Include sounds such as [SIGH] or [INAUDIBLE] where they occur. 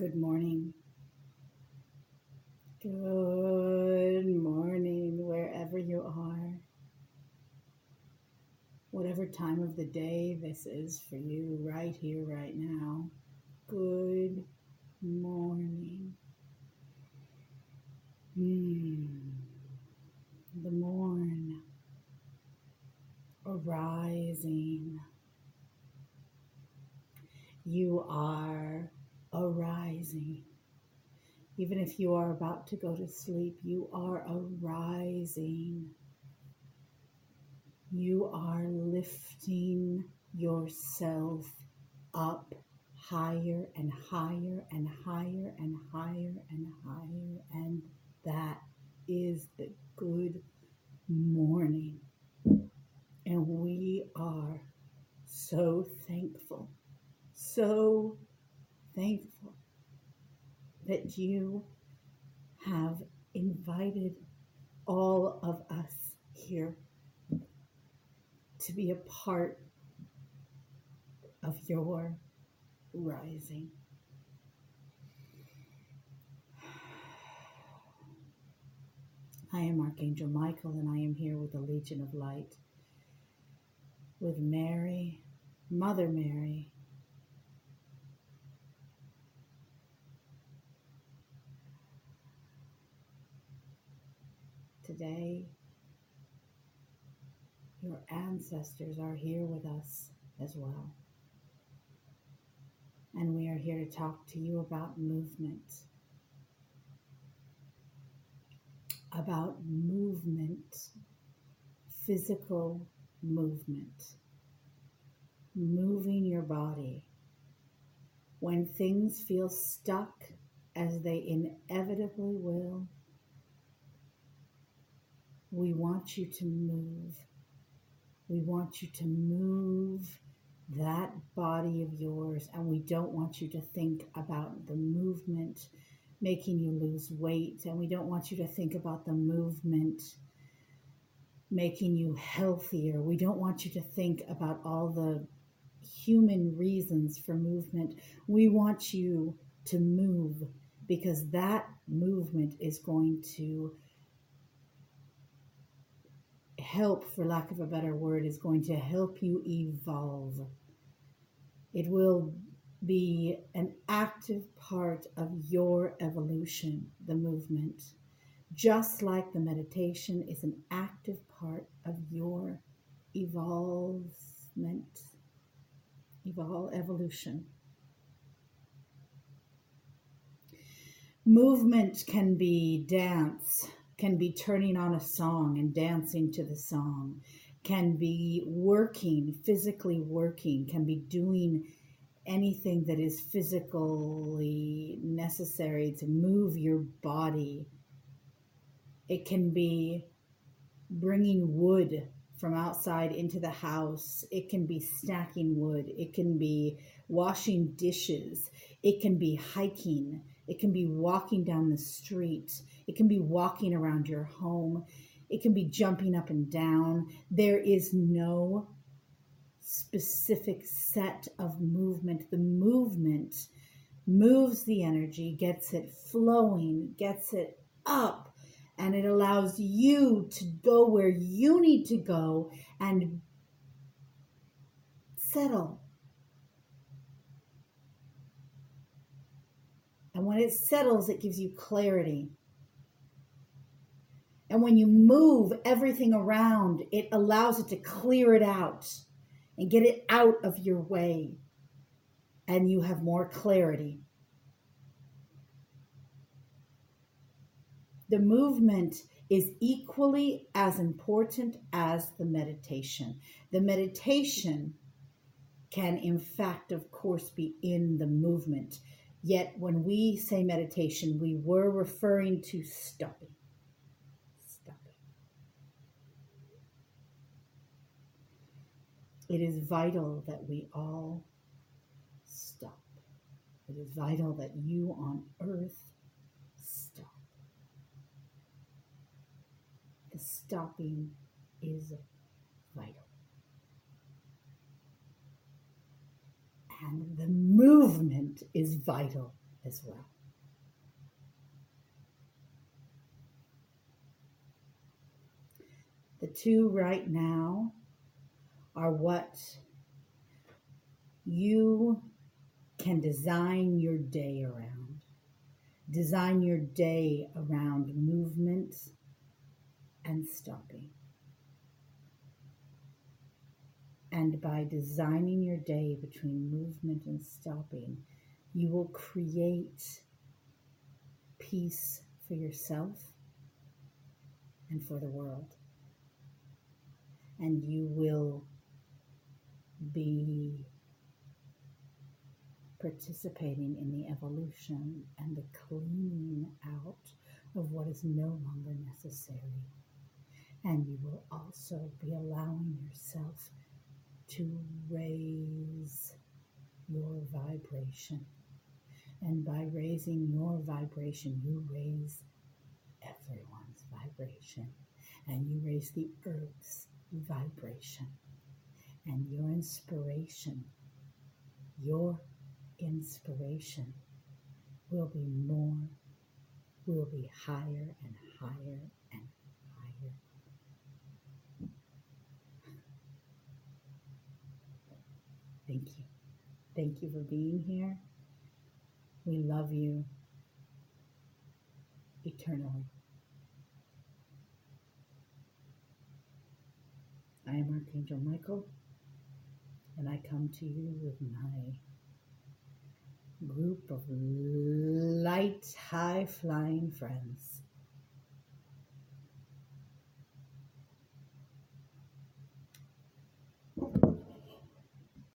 Good morning. Good morning, wherever you are. Whatever time of the day this is for you, right here, right now. Good morning. Hmm. The morn arising. You are arising. Even if you are about to go to sleep, you are arising. You are lifting yourself up higher and higher and higher and higher and higher. And that is the good morning. And we are so thankful, so thankful that you have invited all of us here to be a part of your rising. [SIGHS] I am Archangel Michael, and I am here with the Legion of Light, with Mary, Mother Mary, today. Your ancestors are here with us as well. And we are here to talk to you about movement. About movement, physical movement, moving your body. When things feel stuck, as they inevitably will, we want you to move. We want you to move that body of yours, and we don't want you to think about the movement making you lose weight, and we don't want you to think about the movement making you healthier. We don't want you to think about all the human reasons for movement. We want you to move because that movement is going to help, for lack of a better word, is going to help you evolve. It will be an active part of your evolution, the movement, just like the meditation is an active part of your evolvement, evolve evolution. Movement can be dance, can be turning on a song and dancing to the song, can be working, physically working, can be doing anything that is physically necessary to move your body. It can be bringing wood from outside into the house. It can be stacking wood. It can be washing dishes. It can be hiking. It can be walking down the street. It can be walking around your home. It can be jumping up and down. There is no specific set of movement. The movement moves the energy, gets it flowing, gets it up, and it allows you to go where you need to go and settle And when it settles, it gives you clarity. And when you move everything around, it allows it to clear it out and get it out of your way. And you have more clarity. The movement is equally as important as the meditation. The meditation can, in fact, of course, be in the movement. Yet when we say meditation, we were referring to stopping. Stopping. It is vital that we all stop. It is vital that you on earth stop. The stopping is vital. and the movement is vital. as well. The two right now are what you can design your day around. Design your day around movement and stopping. And by designing your day between movement and stopping, you will create peace for yourself and for the world. And you will be participating in the evolution and the cleaning out of what is no longer necessary. And you will also be allowing yourself to raise your vibration. And by raising your vibration, you raise everyone's vibration. And you raise the earth's vibration. And your inspiration, your inspiration will be more, will be higher and higher and higher. Thank you. Thank you for being here. We love you eternally. I am Archangel Michael, and I come to you with my group of light, high flying friends.